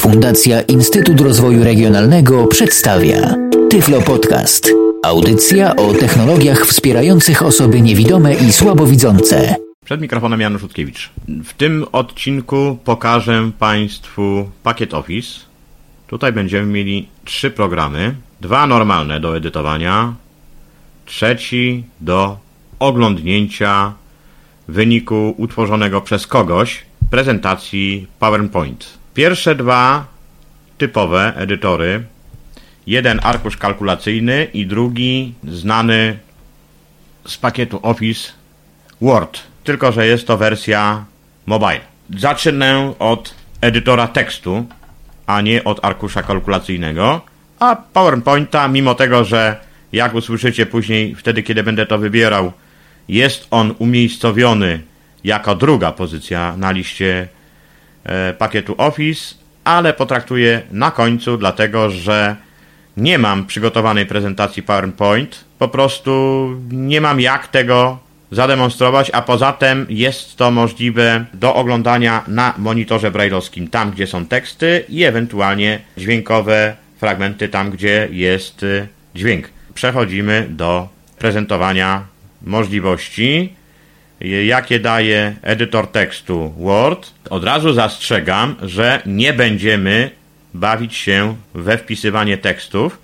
Fundacja Instytut Rozwoju Regionalnego przedstawia Tyflo Podcast. Audycja o technologiach wspierających osoby niewidome i słabowidzące. Przed mikrofonem Janusz Utkiewicz. W tym odcinku pokażę Państwu pakiet Office. Tutaj będziemy mieli trzy programy. Dwa normalne do edytowania, trzeci do oglądnięcia wyniku utworzonego przez kogoś prezentacji PowerPoint. Pierwsze dwa typowe edytory, jeden arkusz kalkulacyjny i drugi znany z pakietu Office Word, tylko że jest to wersja mobile. Zacznę od edytora tekstu, a nie od arkusza kalkulacyjnego, a PowerPointa, mimo tego, że jak usłyszycie później, wtedy kiedy będę to wybierał, jest on umiejscowiony jako druga pozycja na liście pakietu Office, ale potraktuję na końcu, dlatego że nie mam przygotowanej prezentacji PowerPoint. Po prostu nie mam jak tego zademonstrować, a poza tym jest to możliwe do oglądania na monitorze brailleowskim, tam gdzie są teksty i ewentualnie dźwiękowe fragmenty tam, gdzie jest y, dźwięk. Przechodzimy do prezentowania możliwości, jakie daje edytor tekstu Word. Od razu zastrzegam, że nie będziemy bawić się we wpisywanie tekstów,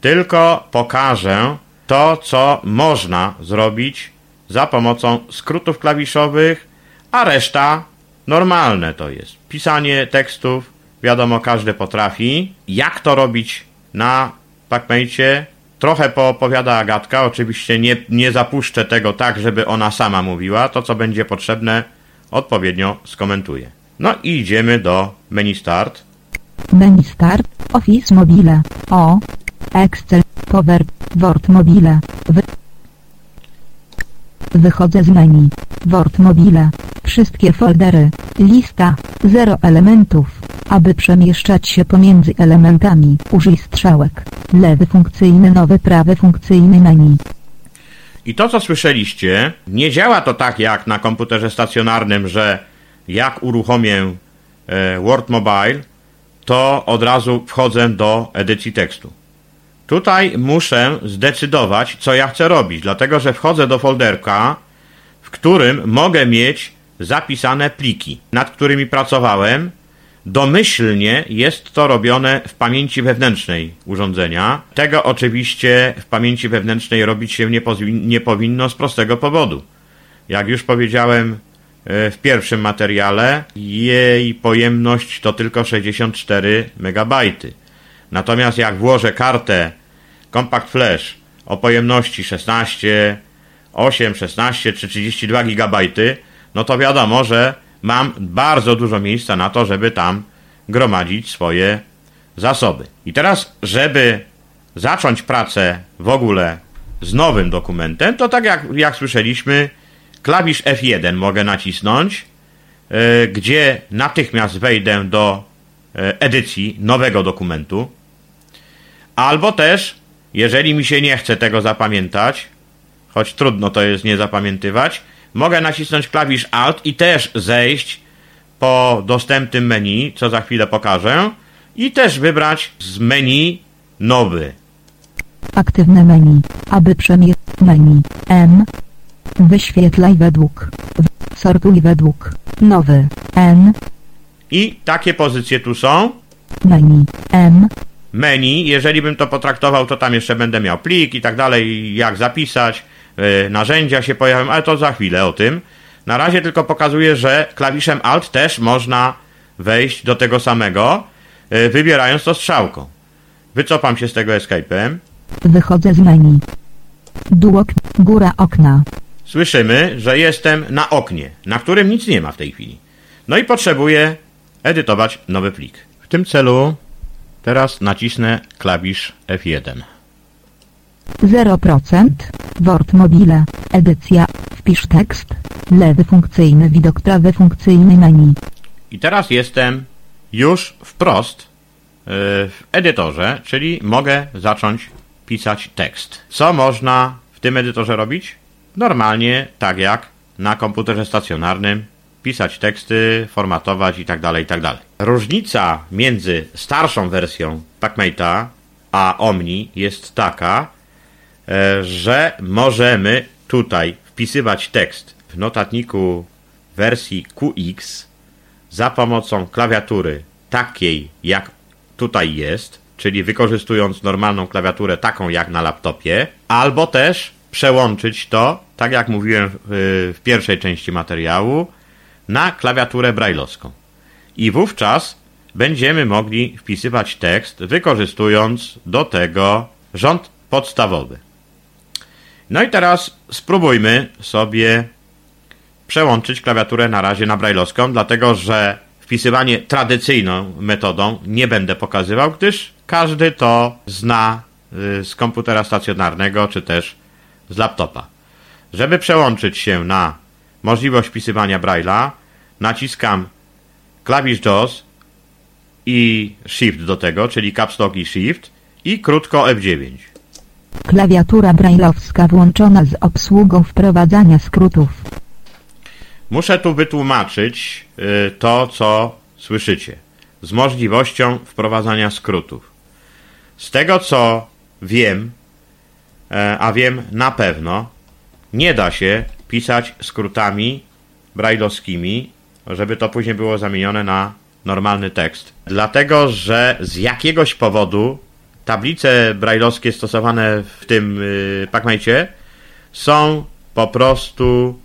tylko pokażę to, co można zrobić za pomocą skrótów klawiszowych, a reszta normalne to jest. Pisanie tekstów, wiadomo, każdy potrafi. Jak to robić na PacMate? Trochę poopowiada Agatka, oczywiście nie, nie zapuszczę tego tak, żeby ona sama mówiła. To, co będzie potrzebne, odpowiednio skomentuję. No i idziemy do menu Start. Menu Start, Office Mobile, O, Excel, Power, Word Mobile, Wy... Wychodzę z menu, Word Mobile, wszystkie foldery, lista, 0 elementów. Aby przemieszczać się pomiędzy elementami, użyj strzałek. Lewy funkcyjny, nowy prawy funkcyjny menu. I to, co słyszeliście, nie działa to tak jak na komputerze stacjonarnym, że jak uruchomię e, Word Mobile, to od razu wchodzę do edycji tekstu. Tutaj muszę zdecydować, co ja chcę robić, dlatego że wchodzę do folderka, w którym mogę mieć zapisane pliki, nad którymi pracowałem. Domyślnie jest to robione w pamięci wewnętrznej urządzenia. Tego oczywiście w pamięci wewnętrznej robić się nie, nie powinno z prostego powodu. Jak już powiedziałem e, w pierwszym materiale, jej pojemność to tylko 64 MB. Natomiast jak włożę kartę Compact Flash o pojemności 16, 8, 16 czy 32 GB, no to wiadomo, że mam bardzo dużo miejsca na to, żeby tam gromadzić swoje zasoby. I teraz, żeby zacząć pracę w ogóle z nowym dokumentem, to tak jak, jak słyszeliśmy, klawisz F1 mogę nacisnąć, yy, gdzie natychmiast wejdę do yy, edycji nowego dokumentu. Albo też, jeżeli mi się nie chce tego zapamiętać, choć trudno to jest nie zapamiętywać, mogę nacisnąć klawisz Alt i też zejść po dostępnym menu, co za chwilę pokażę, i też wybrać z menu nowy. Aktywne menu. Aby przemieścić menu M. Wyświetlaj według. Sortuj według. Nowy N. I takie pozycje tu są. Menu M. Menu, jeżeli bym to potraktował, to tam jeszcze będę miał plik i tak dalej, jak zapisać narzędzia się pojawią, ale to za chwilę o tym. Na razie tylko pokazuję, że klawiszem Alt też można wejść do tego samego, e, wybierając to strzałką. Wycofam się z tego escape'em. Wychodzę z menu. Dół ok góra okna. Słyszymy, że jestem na oknie, na którym nic nie ma w tej chwili. No i potrzebuję edytować nowy plik. W tym celu teraz nacisnę klawisz F1. 0%, Word Mobile, edycja, wpisz tekst, lewy funkcyjny widok, prawy funkcyjny menu. I teraz jestem już wprost yy, w edytorze, czyli mogę zacząć pisać tekst. Co można w tym edytorze robić? Normalnie, tak jak na komputerze stacjonarnym, pisać teksty, formatować itd., itd. Różnica między starszą wersją PacMate'a a Omni jest taka, że możemy tutaj wpisywać tekst w notatniku wersji QX za pomocą klawiatury takiej jak tutaj jest, czyli wykorzystując normalną klawiaturę taką jak na laptopie, albo też przełączyć to, tak jak mówiłem w, w pierwszej części materiału, na klawiaturę brailleowską. I wówczas będziemy mogli wpisywać tekst, wykorzystując do tego rząd podstawowy. No i teraz spróbujmy sobie przełączyć klawiaturę na razie na brailleowską, dlatego że wpisywanie tradycyjną metodą nie będę pokazywał, gdyż każdy to zna y, z komputera stacjonarnego czy też z laptopa. Żeby przełączyć się na możliwość wpisywania Braille'a, naciskam klawisz JAWS i Shift do tego, czyli Caps Lock i Shift i krótko F9. Klawiatura brailleowska włączona z obsługą wprowadzania skrótów. Muszę tu wytłumaczyć y, to, co słyszycie, z możliwością wprowadzania skrótów. Z tego, co wiem, e, a wiem na pewno, nie da się pisać skrótami brajlowskimi, żeby to później było zamienione na normalny tekst. Dlatego, że z jakiegoś powodu tablice brajlowskie stosowane w tym yy, PacMate są po prostu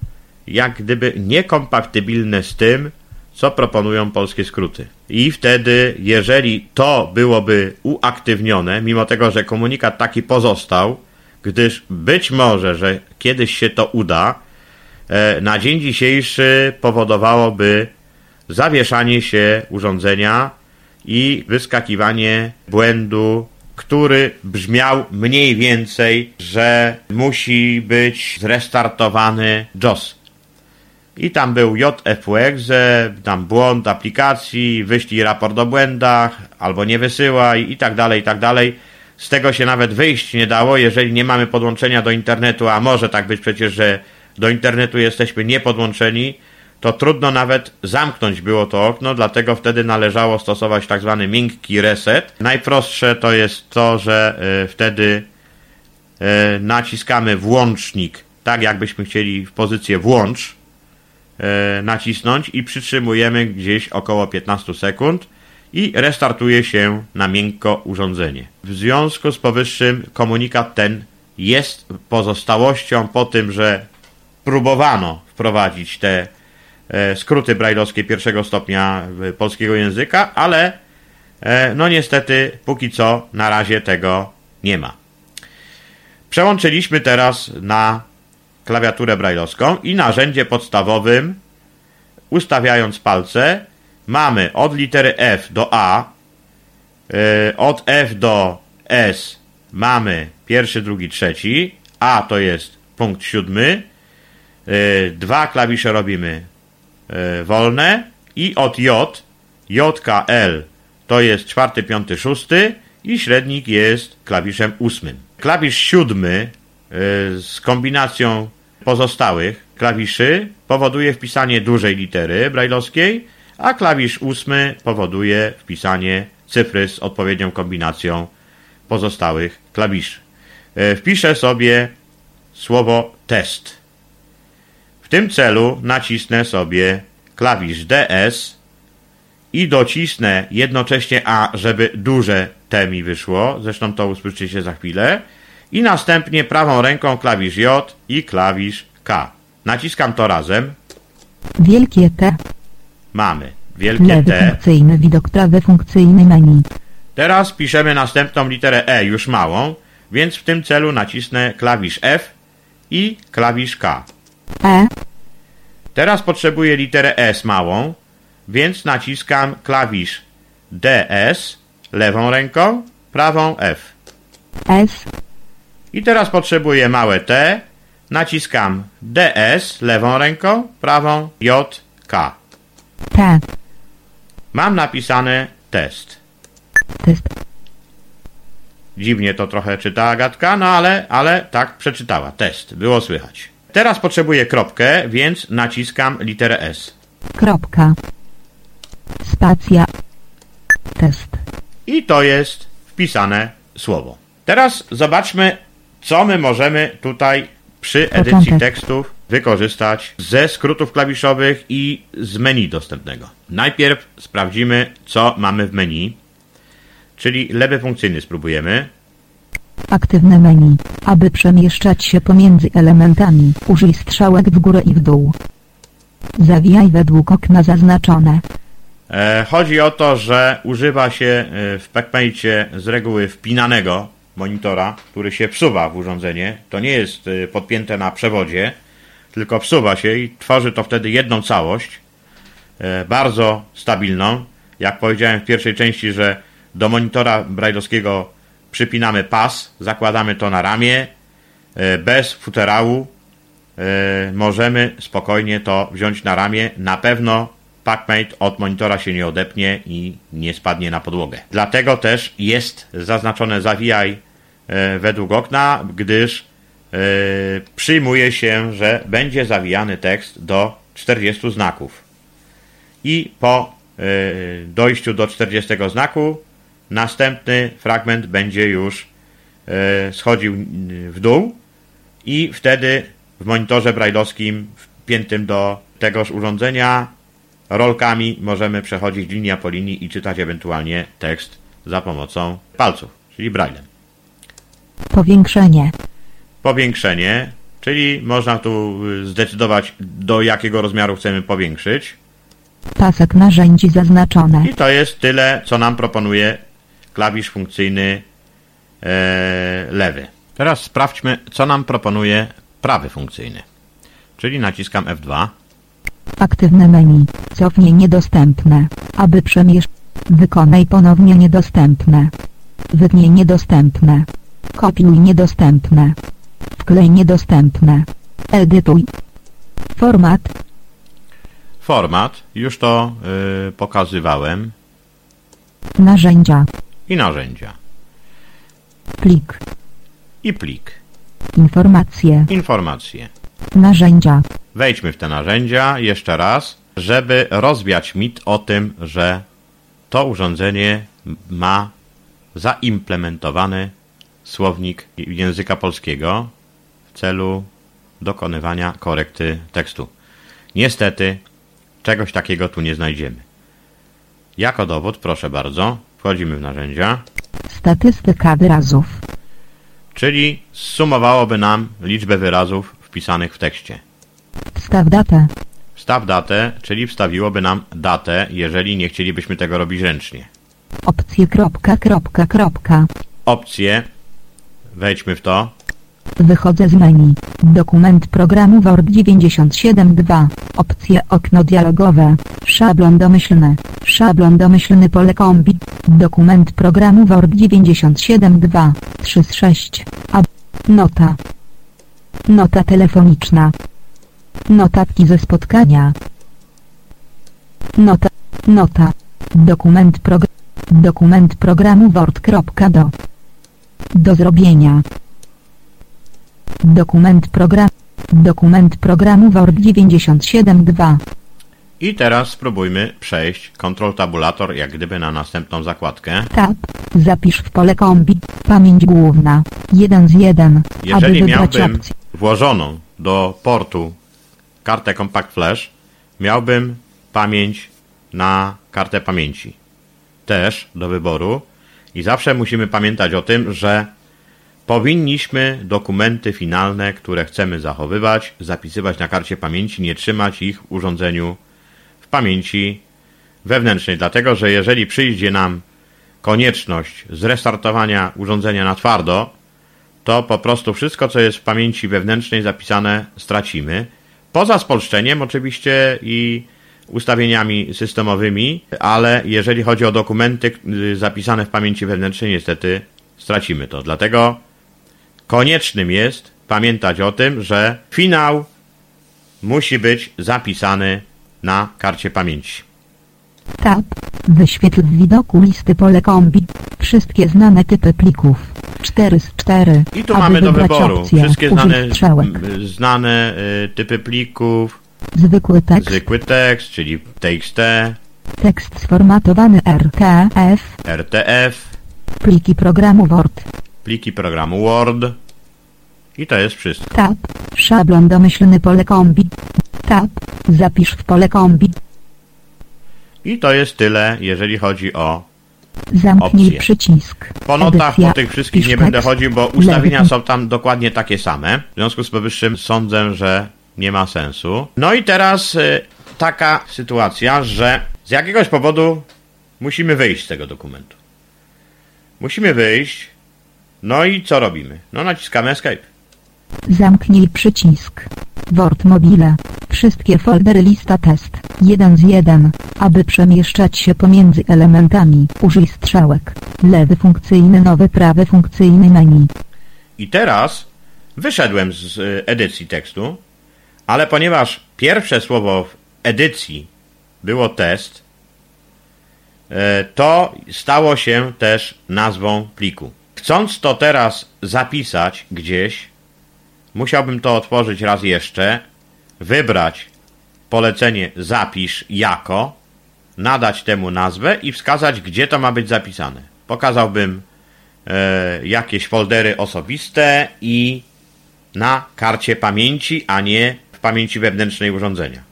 jak gdyby niekompatybilne z tym, co proponują polskie skróty. I wtedy, jeżeli to byłoby uaktywnione, mimo tego, że komunikat taki pozostał, gdyż być może, że kiedyś się to uda, e, na dzień dzisiejszy powodowałoby zawieszanie się urządzenia i wyskakiwanie błędu, który brzmiał mniej więcej, że musi być zrestartowany JOS. I tam był JFUEXE, tam błąd aplikacji, wyślij raport o błędach, albo nie wysyłaj i tak dalej, i tak dalej. Z tego się nawet wyjść nie dało, jeżeli nie mamy podłączenia do internetu, a może tak być przecież, że do internetu jesteśmy niepodłączeni, to trudno nawet zamknąć było to okno, dlatego wtedy należało stosować tak zwany miękki reset. Najprostsze to jest to, że y, wtedy y, naciskamy włącznik, tak jakbyśmy chcieli w pozycję włącz y, nacisnąć i przytrzymujemy gdzieś około 15 sekund i restartuje się na miękko urządzenie. W związku z powyższym komunikat ten jest pozostałością po tym, że próbowano wprowadzić te e, skróty brajlowskie pierwszego stopnia polskiego języka, ale e, no niestety póki co na razie tego nie ma. Przełączyliśmy teraz na klawiaturę brajlowską i narzędzie podstawowym ustawiając palce mamy od litery F do A, yy, od F do S mamy pierwszy, drugi, trzeci, A to jest punkt siódmy, dwa klawisze robimy wolne i od J, JKL to jest czwarty, piąty, szósty i średnik jest klawiszem ósmym. Klawisz siódmy z kombinacją pozostałych klawiszy powoduje wpisanie dużej litery brajlowskiej, a klawisz ósmy powoduje wpisanie cyfry z odpowiednią kombinacją pozostałych klawiszy. E, wpiszę sobie słowo test. W tym celu nacisnę sobie klawisz DS i docisnę jednocześnie A, żeby duże T mi wyszło, zresztą to usłyszycie za chwilę, i następnie prawą ręką klawisz J i klawisz K. Naciskam to razem. Wielkie T. Mamy wielkie Lewy T. funkcyjny widok, prawy funkcyjny menu. Teraz piszemy następną literę E, już małą, więc w tym celu nacisnę klawisz F i klawisz K. E, Teraz potrzebuję literę S małą, więc naciskam klawisz DS lewą ręką, prawą F. S, I teraz potrzebuję małe T, naciskam DS lewą ręką, prawą J, K. T. Mam napisane test. Test. Dziwnie to trochę czyta Agatka, no ale, ale tak przeczytała. Test. Było słychać. Teraz potrzebuję kropkę, więc naciskam literę S. Kropka. Spacja. Test. I to jest wpisane słowo. Teraz zobaczmy, co my możemy tutaj przy edycji Początek. tekstów wykorzystać ze skrótów klawiszowych i z menu dostępnego. Najpierw sprawdzimy, co mamy w menu, czyli lewy funkcyjny spróbujemy. Aktywne menu. Aby przemieszczać się pomiędzy elementami, użyj strzałek w górę i w dół. Zawijaj według okna zaznaczone. E, chodzi o to, że używa się e, w PacMate z reguły wpinanego monitora, który się wsuwa w urządzenie. To nie jest e, podpięte na przewodzie, tylko wsuwa się i tworzy to wtedy jedną całość, e, bardzo stabilną. Jak powiedziałem w pierwszej części, że do monitora brajlowskiego przypinamy pas, zakładamy to na ramię, e, bez futerału, e, możemy spokojnie to wziąć na ramię. Na pewno PacMate od monitora się nie odepnie i nie spadnie na podłogę. Dlatego też jest zaznaczone zawijaj e, według okna, gdyż przyjmuje się, że będzie zawijany tekst do 40 znaków. I po dojściu do 40 znaku następny fragment będzie już e, schodził w dół i wtedy w monitorze brajlowskim wpiętym do tegoż urządzenia rolkami możemy przechodzić linia po linii i czytać ewentualnie tekst za pomocą palców, czyli braillem. Powiększenie. Powiększenie, czyli można tu y, zdecydować do jakiego rozmiaru chcemy powiększyć. Pasek narzędzi zaznaczone. I to jest tyle, co nam proponuje klawisz funkcyjny e, lewy. Teraz sprawdźmy, co nam proponuje prawy funkcyjny. Czyli naciskam F2. Aktywne menu. Cofnij niedostępne. Aby przemieszczać. Wykonaj ponownie niedostępne. Wytnij niedostępne. Kopiuj niedostępne. Wklej niedostępne. Edytuj. Format. Format, już to y, pokazywałem. Narzędzia. I narzędzia. Plik. I plik. Informacje. Informacje. Narzędzia. Wejdźmy w te narzędzia jeszcze raz, żeby rozwiać mit o tym, że to urządzenie ma zaimplementowany słownik języka polskiego w celu dokonywania korekty tekstu. Niestety, czegoś takiego tu nie znajdziemy. Jako dowód, proszę bardzo, wchodzimy w narzędzia, Statystyka wyrazów. czyli zsumowałoby nam liczbę wyrazów wpisanych w tekście. Wstaw datę. Wstaw datę, czyli wstawiłoby nam datę, jeżeli nie chcielibyśmy tego robić ręcznie. Opcje kropka kropka kropka. Opcje, wejdźmy w to, Wychodzę z menu. Dokument programu Word 97.2. Opcje okno dialogowe. Szablon domyślny. Szablon domyślny pole kombi. Dokument programu Word 97.2. 3 z 6. A. Nota. Nota telefoniczna. Notatki ze spotkania. Nota. Nota. Dokument prog. Dokument programu Word.do. Do zrobienia. Dokument program. Dokument programu Word 97.2. I teraz spróbujmy przejść Ctrl Tabulator jak gdyby na następną zakładkę. Tab. Zapisz w pole kombi. Pamięć główna. 1 z 1. Jeżeli aby miałbym opcję. włożoną do portu kartę Compact Flash, miałbym pamięć na kartę pamięci. Też do wyboru. I zawsze musimy pamiętać o tym, że powinniśmy dokumenty finalne, które chcemy zachowywać, zapisywać na karcie pamięci, nie trzymać ich w urządzeniu w pamięci wewnętrznej, dlatego że jeżeli przyjdzie nam konieczność zrestartowania urządzenia na twardo, to po prostu wszystko, co jest w pamięci wewnętrznej zapisane, stracimy. Poza spolszczeniem oczywiście i ustawieniami systemowymi, ale jeżeli chodzi o dokumenty y, zapisane w pamięci wewnętrznej, niestety stracimy to. Dlatego koniecznym jest pamiętać o tym, że finał musi być zapisany na karcie pamięci. Tab. Wyświetl w widoku listy pole kombi. Wszystkie znane typy plików. 4 z 4. I tu aby mamy do wyboru opcję. wszystkie znane, m, znane y, typy plików, Zwykły tekst. zwykły tekst, czyli TXT, Tekst sformatowany RTF. RTF, Pliki programu Word. Pliki programu Word i to jest wszystko. Tab. Szablon domyślny pole kombi. Tab. Zapisz w pole kombi. I to jest tyle, jeżeli chodzi o Zamknij Opcje. przycisk. Po notach, po tych wszystkich nie będę chodził, bo ustawienia są tam dokładnie takie same. W związku z powyższym sądzę, że nie ma sensu. No i teraz y, taka sytuacja, że z jakiegoś powodu musimy wyjść z tego dokumentu. Musimy wyjść. No i co robimy? No naciskamy Escape. Zamknij przycisk. Word Mobile. Wszystkie foldery lista test. 1 z 1. Aby przemieszczać się pomiędzy elementami, użyj strzałek. Lewy funkcyjny, nowy prawy funkcyjny menu. I teraz wyszedłem z edycji tekstu, ale ponieważ pierwsze słowo w edycji było test, e, to stało się też nazwą pliku. Chcąc to teraz zapisać gdzieś, musiałbym to otworzyć raz jeszcze, wybrać polecenie zapisz jako, nadać temu nazwę i wskazać, gdzie to ma być zapisane. Pokazałbym e, jakieś foldery osobiste i na karcie pamięci, a nie w pamięci wewnętrznej urządzenia.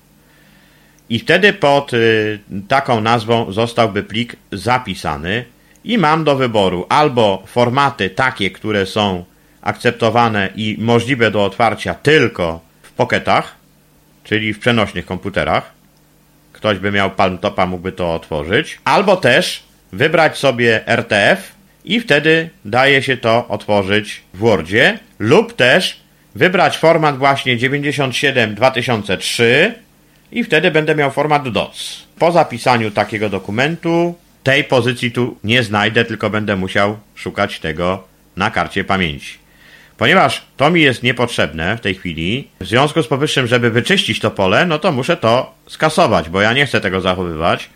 I wtedy pod y, taką nazwą zostałby plik zapisany i mam do wyboru albo formaty takie, które są akceptowane i możliwe do otwarcia tylko w pocketach, czyli w przenośnych komputerach. Ktoś by miał palmtopa, mógłby to otworzyć. Albo też wybrać sobie RTF i wtedy daje się to otworzyć w Wordzie. Lub też wybrać format właśnie 97 2003 i wtedy będę miał format DOC. Po zapisaniu takiego dokumentu tej pozycji tu nie znajdę, tylko będę musiał szukać tego na karcie pamięci. Ponieważ to mi jest niepotrzebne w tej chwili, w związku z powyższym, żeby wyczyścić to pole, no to muszę to skasować, bo ja nie chcę tego zachowywać.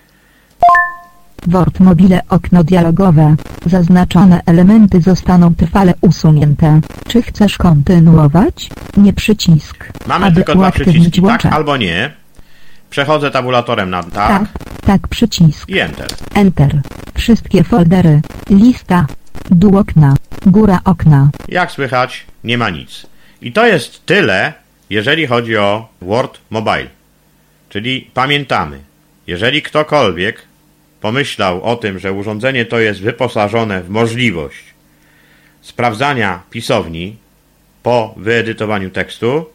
Word Mobile okno dialogowe. Zaznaczone elementy zostaną trwale usunięte. Czy chcesz kontynuować? Nie przycisk. Mamy tylko dwa przyciski, tak albo nie. Przechodzę tabulatorem na tak Tak, tak przycisk. i Enter. Enter. Wszystkie foldery. Lista. Dół okna. Góra okna. Jak słychać, nie ma nic. I to jest tyle, jeżeli chodzi o Word Mobile. Czyli pamiętamy, jeżeli ktokolwiek pomyślał o tym, że urządzenie to jest wyposażone w możliwość sprawdzania pisowni po wyedytowaniu tekstu,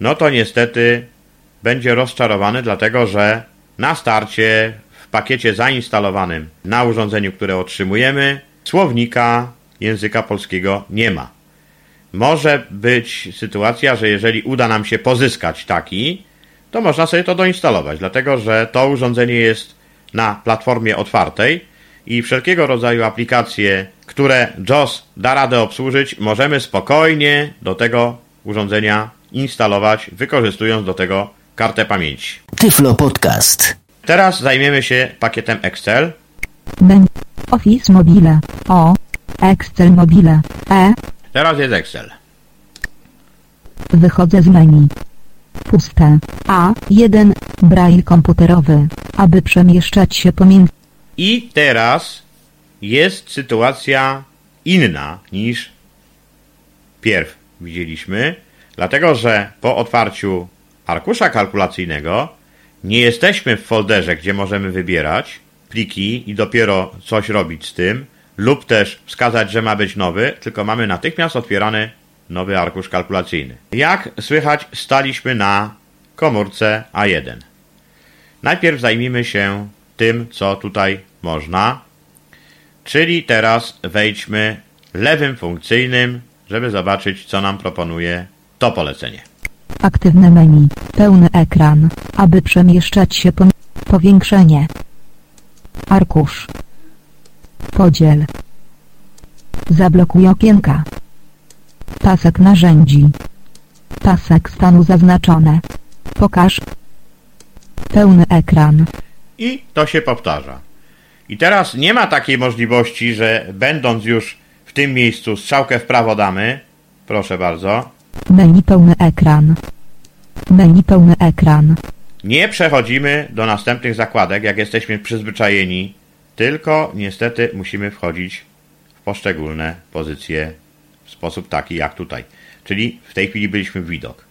no to niestety będzie rozczarowany, dlatego że na starcie w pakiecie zainstalowanym na urządzeniu, które otrzymujemy, słownika języka polskiego nie ma. Może być sytuacja, że jeżeli uda nam się pozyskać taki, to można sobie to doinstalować, dlatego że to urządzenie jest na platformie otwartej i wszelkiego rodzaju aplikacje, które JOS da radę obsłużyć, możemy spokojnie do tego urządzenia instalować, wykorzystując do tego kartę pamięci. Tyflo Podcast. Teraz zajmiemy się pakietem Excel. Office Mobile. O. Excel Mobile. E. Teraz jest Excel. Wychodzę z menu. Puste. A1. Braille komputerowy. Aby przemieszczać się pomiędzy I teraz jest sytuacja inna niż pierw widzieliśmy, dlatego że po otwarciu arkusza kalkulacyjnego nie jesteśmy w folderze, gdzie możemy wybierać pliki i dopiero coś robić z tym, lub też wskazać, że ma być nowy, tylko mamy natychmiast otwierany nowy arkusz kalkulacyjny. Jak słychać, staliśmy na komórce A1. Najpierw zajmijmy się tym, co tutaj można. Czyli teraz wejdźmy lewym funkcyjnym, żeby zobaczyć, co nam proponuje to polecenie. Aktywne menu. Pełny ekran. Aby przemieszczać się pomiędzy powiększenie. Arkusz. Podziel. Zablokuj okienka. Pasek narzędzi. Pasek stanu zaznaczone. Pokaż. Pełny ekran. I to się powtarza. I teraz nie ma takiej możliwości, że będąc już w tym miejscu strzałkę w prawo damy. Proszę bardzo. Menu pełny ekran. Menu pełny ekran. Nie przechodzimy do następnych zakładek, jak jesteśmy przyzwyczajeni, tylko niestety musimy wchodzić w poszczególne pozycje w sposób taki jak tutaj. Czyli w tej chwili byliśmy w widok.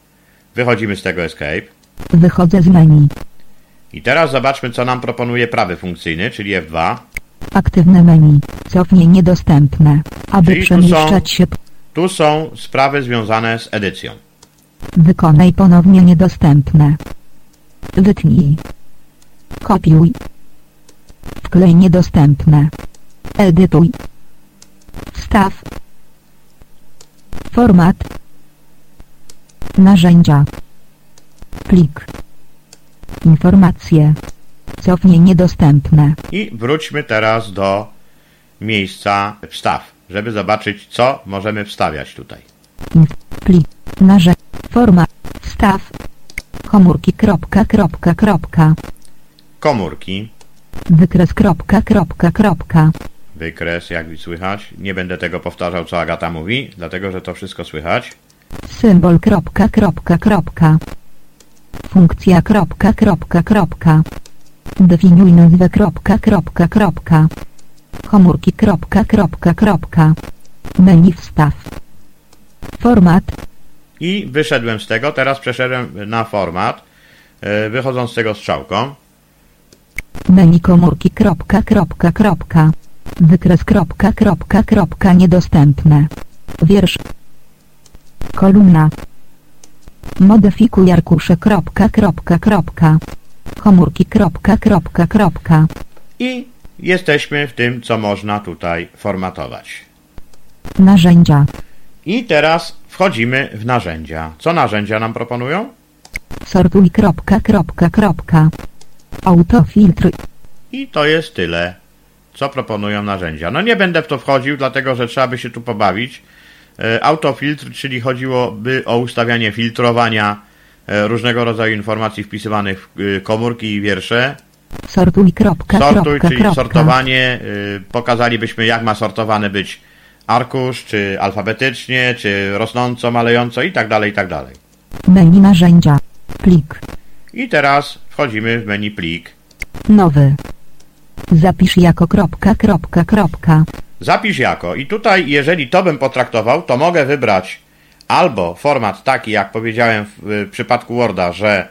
Wychodzimy z tego Escape Wychodzę z menu. i teraz zobaczmy, co nam proponuje prawy funkcyjny, czyli F2. Aktywne menu. Cofnij niedostępne. Aby Czyli przemieszczać się. Tu są sprawy związane z edycją. Wykonaj ponownie niedostępne. Wytnij. Kopiuj. Wklej niedostępne. Edytuj. Wstaw. Format. Narzędzia. Plik. Informacje. Cofnij niedostępne. I wróćmy teraz do miejsca wstaw, żeby zobaczyć, co możemy wstawiać tutaj. Inf. Plik. Narzędzia. Format. Wstaw. Komórki. Kropka, kropka, kropka. Komórki, Wykres. Kropka, kropka, kropka. wykres, jak słychać. Nie będę tego powtarzał, co Agata mówi, dlatego że to wszystko słychać. Symbol kropka, kropka, kropka. Funkcja kropka, kropka, kropka. Definiuj nazwę kropka, kropka, kropka. Komórki kropka, kropka, kropka. Menu wstaw. Format. I wyszedłem z tego, teraz przeszedłem na format, e, wychodząc z tego strzałką. Menu komórki kropka, kropka, kropka. Wykres kropka, kropka, kropka niedostępne. Wiersz. Kolumna. Modyfikuj arkusze kropka, kropka, kropka. Komórki kropka, kropka, kropka. I jesteśmy w tym, co można tutaj formatować. Narzędzia. I teraz wchodzimy w narzędzia. Co narzędzia nam proponują? Sortuj kropka, kropka, kropka. Autofiltr. I to jest tyle, co proponują narzędzia. No nie będę w to wchodził, dlatego że trzeba by się tu pobawić. E, Autofiltr, czyli chodziłoby o ustawianie filtrowania e, różnego rodzaju informacji wpisywanych w e, komórki i wiersze. Sortuj kropka, Sortuj, kropka, czyli kropka. sortowanie. y, Pokazalibyśmy, jak ma sortowany być arkusz, czy alfabetycznie, czy rosnąco, malejąco i tak dalej, i tak dalej. Menu narzędzia. Plik. I teraz wchodzimy w menu plik. Nowy. Zapisz jako kropka, kropka, kropka. Zapisz jako. I tutaj, jeżeli to bym potraktował, to mogę wybrać albo format taki, jak powiedziałem w, przypadku Worda, że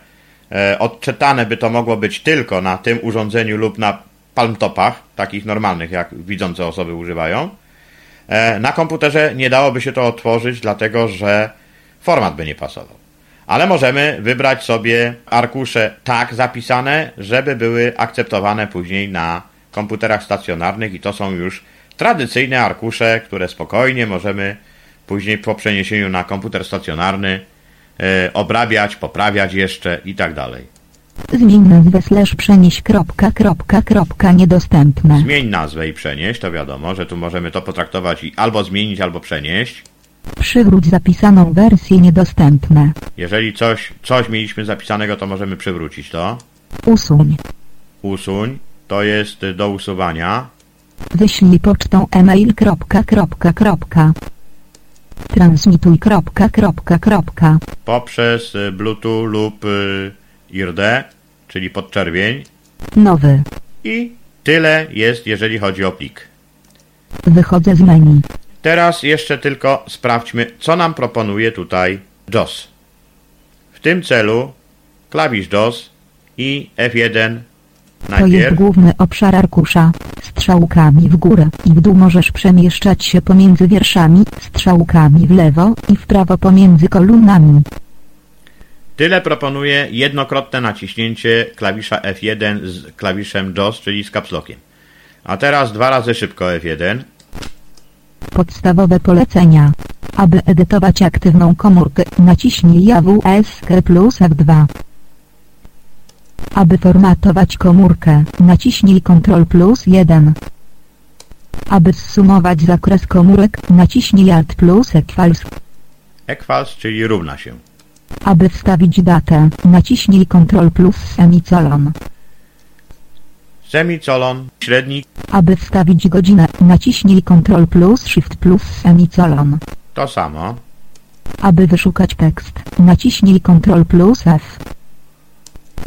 odczytane by to mogło być tylko na tym urządzeniu lub na palmtopach, takich normalnych, jak widzące osoby używają. E, na komputerze nie dałoby się to otworzyć, dlatego że format by nie pasował. Ale możemy wybrać sobie arkusze tak zapisane, żeby były akceptowane później na komputerach stacjonarnych i to są już tradycyjne arkusze, które spokojnie możemy później po przeniesieniu na komputer stacjonarny e, obrabiać, poprawiać jeszcze i tak dalej. Zmień nazwę slash przenieś kropka, kropka, kropka niedostępne. Zmień nazwę i przenieść, to wiadomo, że tu możemy to potraktować i albo zmienić, albo przenieść. Przywróć zapisaną wersję niedostępne. Jeżeli coś, coś mieliśmy zapisanego, to możemy przywrócić to. Usuń. Usuń, to jest do usuwania. Wyślij pocztą e-mail kropka, kropka, kropka. Transmituj kropka, kropka, kropka. poprzez Bluetooth lub y, IRD, czyli podczerwień. Nowy. I tyle jest, jeżeli chodzi o plik. Wychodzę z menu. Teraz jeszcze tylko sprawdźmy, co nam proponuje tutaj JOS. W tym celu klawisz JOS i F1 To jest główny obszar arkusza. Strzałkami w górę i w dół możesz przemieszczać się pomiędzy wierszami, strzałkami w lewo i w prawo pomiędzy kolumnami. Tyle proponuje jednokrotne naciśnięcie klawisza F1 z klawiszem JOS, czyli z capslockiem. A teraz dwa razy szybko F1. Podstawowe polecenia. Aby edytować aktywną komórkę, naciśnij JAWSK plus F2. Aby formatować komórkę, naciśnij Ctrl plus 1. Aby zsumować zakres komórek, naciśnij Alt plus Equals. Equals, czyli równa się. Aby wstawić datę, naciśnij Ctrl plus semicolon. Semicolon, średnik, Aby wstawić godzinę, naciśnij Ctrl plus Shift plus semicolon. to samo. Aby wyszukać tekst, naciśnij Ctrl plus F.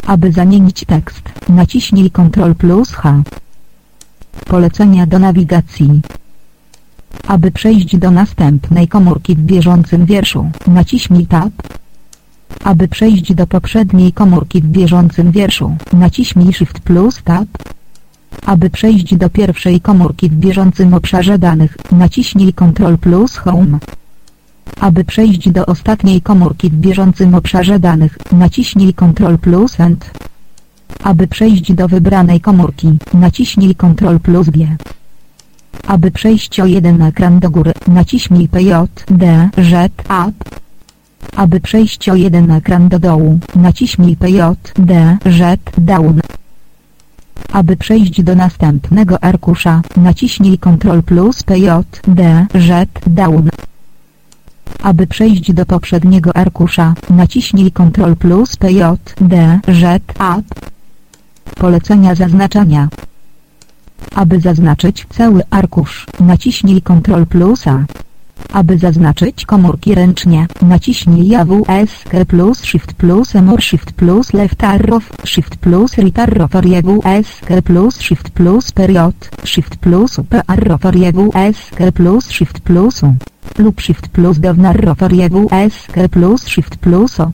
Aby zamienić tekst, naciśnij Ctrl plus H. Polecenia do nawigacji. Aby przejść do następnej komórki w bieżącym wierszu, naciśnij Tab. Aby przejść do poprzedniej komórki w bieżącym wierszu, naciśnij Shift plus Tab. Aby przejść do pierwszej komórki w bieżącym obszarze danych, naciśnij Ctrl plus Home. Aby przejść do ostatniej komórki w bieżącym obszarze danych, naciśnij Ctrl plus End. Aby przejść do wybranej komórki, naciśnij Ctrl plus G. Aby przejść o jeden ekran do góry, naciśnij PJ, D, Z, Up. Aby przejść o jeden ekran do dołu, naciśnij PJ, D, Z, Down. Aby przejść do następnego arkusza, naciśnij Ctrl plus PJ, D, Z, Down. Aby przejść do poprzedniego arkusza, naciśnij Ctrl plus D, Z, Up. Polecenia zaznaczania. Aby zaznaczyć cały arkusz, naciśnij Ctrl plus A. Aby zaznaczyć komórki ręcznie, naciśnij JWSK plus Shift plus M or Shift plus Left Arrow, Shift plus Right Arrow or JWSK plus Shift plus Period, Shift plus Up Arrow or JWSK plus Shift plus U. Lub Shift plus Down Arrow or JWSK plus Shift plus O.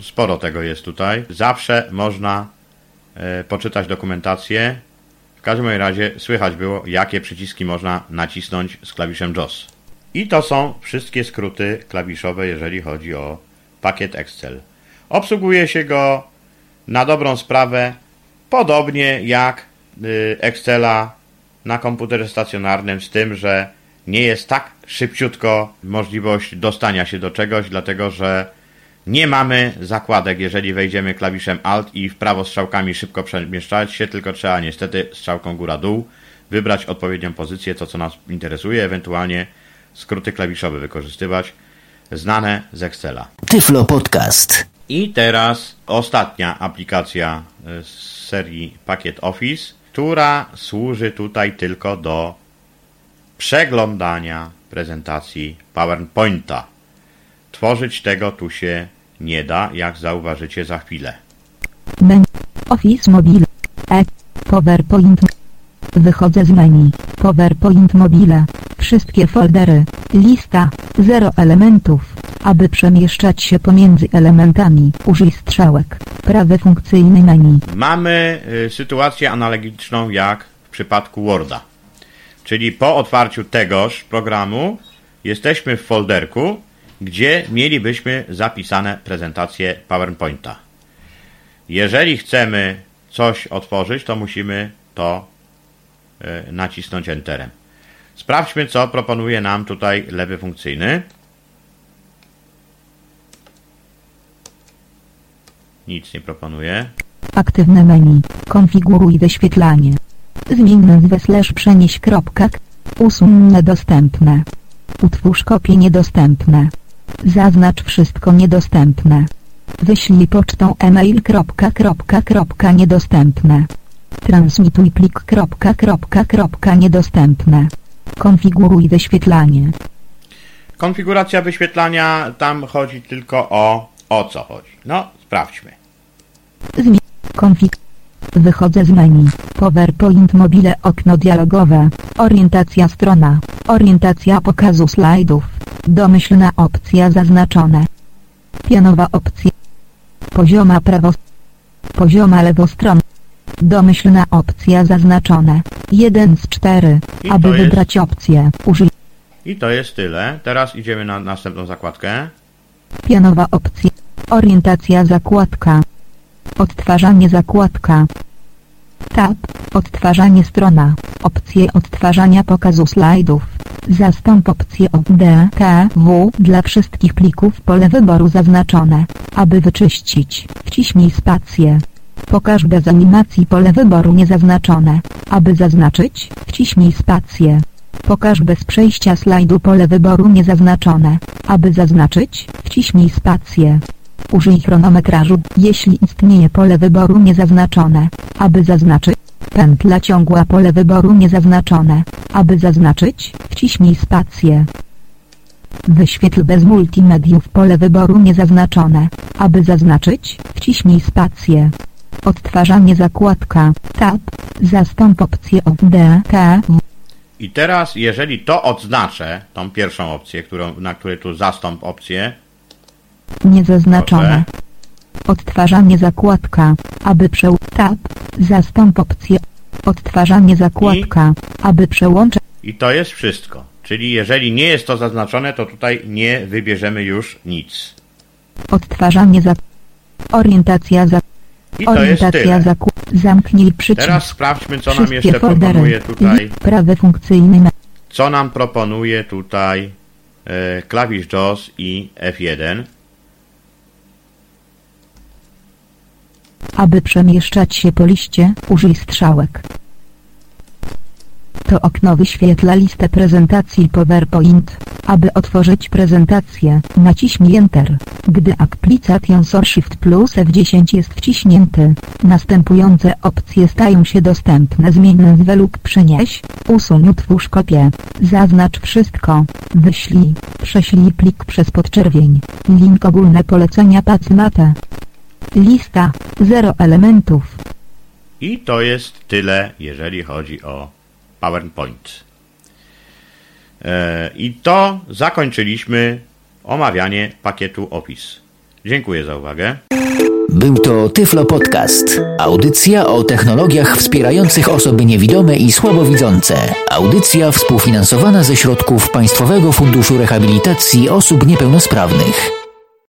Sporo tego jest tutaj. Zawsze można e, poczytać dokumentację. W każdym razie słychać było, jakie przyciski można nacisnąć z klawiszem JOS. I to są wszystkie skróty klawiszowe, jeżeli chodzi o pakiet Excel. Obsługuje się go na dobrą sprawę podobnie jak y, Excela na komputerze stacjonarnym, z tym, że nie jest tak szybciutko możliwość dostania się do czegoś, dlatego że nie mamy zakładek, jeżeli wejdziemy klawiszem Alt i w prawo strzałkami szybko przemieszczać się, tylko trzeba niestety strzałką góra-dół wybrać odpowiednią pozycję, to co nas interesuje, ewentualnie skróty klawiszowe wykorzystywać, znane z Excela. Tyflo Podcast. I teraz ostatnia aplikacja y, z serii Pakiet Office, która służy tutaj tylko do przeglądania prezentacji PowerPointa. Tworzyć tego tu się nie da, jak zauważycie za chwilę. Menu. Office Mobile. E. PowerPoint. Wychodzę z menu. PowerPoint Mobile. Wszystkie foldery. Lista. Zero elementów. Aby przemieszczać się pomiędzy elementami, użyj strzałek. Prawy funkcyjny menu. Mamy y, sytuację analogiczną jak w przypadku Worda. Czyli po otwarciu tegoż programu jesteśmy w folderku, gdzie mielibyśmy zapisane prezentacje PowerPointa. Jeżeli chcemy coś otworzyć, to musimy to y, nacisnąć Enterem. Sprawdźmy, co proponuje nam tutaj lewy funkcyjny. Nic nie proponuje. Aktywne menu. Konfiguruj wyświetlanie. Zmień nazwę slash przenieś kropka. k. Usuń niedostępne. Utwórz kopię niedostępne. Zaznacz wszystko niedostępne. Wyślij pocztą e-mail kropka kropka kropka niedostępne. Transmituj plik kropka kropka kropka niedostępne. Konfiguruj wyświetlanie. Konfiguracja wyświetlania, tam chodzi tylko o o co chodzi. No, sprawdźmy. Zmień. Konfig. Wychodzę z menu. PowerPoint Mobile okno dialogowe. Orientacja strona. Orientacja pokazu slajdów. Domyślna opcja zaznaczone. Pionowa opcja. Pozioma prawo. Pozioma lewo stron. Domyślna opcja zaznaczone. 1 z 4. I Aby jest- wybrać opcję, użyj I to jest tyle. Teraz idziemy na następną zakładkę. Pionowa opcja. Orientacja zakładka. Odtwarzanie zakładka. Tab. Odtwarzanie strona. Opcje odtwarzania pokazu slajdów. Zastąp opcję O, D, K, W dla wszystkich plików pole wyboru zaznaczone. Aby wyczyścić, wciśnij spację. Pokaż bez animacji pole wyboru niezaznaczone. Aby zaznaczyć, wciśnij spację. Pokaż bez przejścia slajdu pole wyboru niezaznaczone. Aby zaznaczyć, wciśnij spację. Użyj chronometrażu, jeśli istnieje pole wyboru niezaznaczone. Aby zaznaczyć, pętla ciągła pole wyboru niezaznaczone. Aby zaznaczyć, wciśnij spację. Wyświetl bez multimediów pole wyboru niezaznaczone. Aby zaznaczyć, wciśnij spację. Odtwarzanie zakładka, tab, zastąp opcję D, W. I teraz, jeżeli to odznaczę, tą pierwszą opcję, którą, na której tu zastąp opcję, Niezaznaczone. Odtwarzanie zakładka, aby przeł... Tab, zastąp opcję. Odtwarzanie zakładka, aby przełączyć. i to jest wszystko. Czyli jeżeli nie jest to zaznaczone, to tutaj nie wybierzemy już nic. Odtwarzanie za... Orientacja za... I to jest Orientacja tyle. za... Zamknij przycisk. Teraz sprawdźmy, co nam Wszystkie jeszcze foldery. proponuje tutaj, prawy funkcyjny. co nam proponuje tutaj e, klawisz JAWS i F1. Aby przemieszczać się po liście, użyj strzałek. To okno wyświetla listę prezentacji PowerPoint. Aby otworzyć prezentację, naciśnij Enter. Gdy aplikacjon Shift plus F10 jest wciśnięty, następujące opcje stają się dostępne. Zmień nazwę lub przenieś, usuń utwórz kopię, zaznacz wszystko, wyślij, prześlij plik przez podczerwień, link ogólne polecenia Pacmate. Lista, 0 elementów. I to jest tyle, jeżeli chodzi o PowerPoint. E, I to zakończyliśmy omawianie pakietu Office. Dziękuję za uwagę. Był to Tyflo Podcast. Audycja o technologiach wspierających osoby niewidome i słabowidzące. Audycja współfinansowana ze środków Państwowego Funduszu Rehabilitacji Osób Niepełnosprawnych.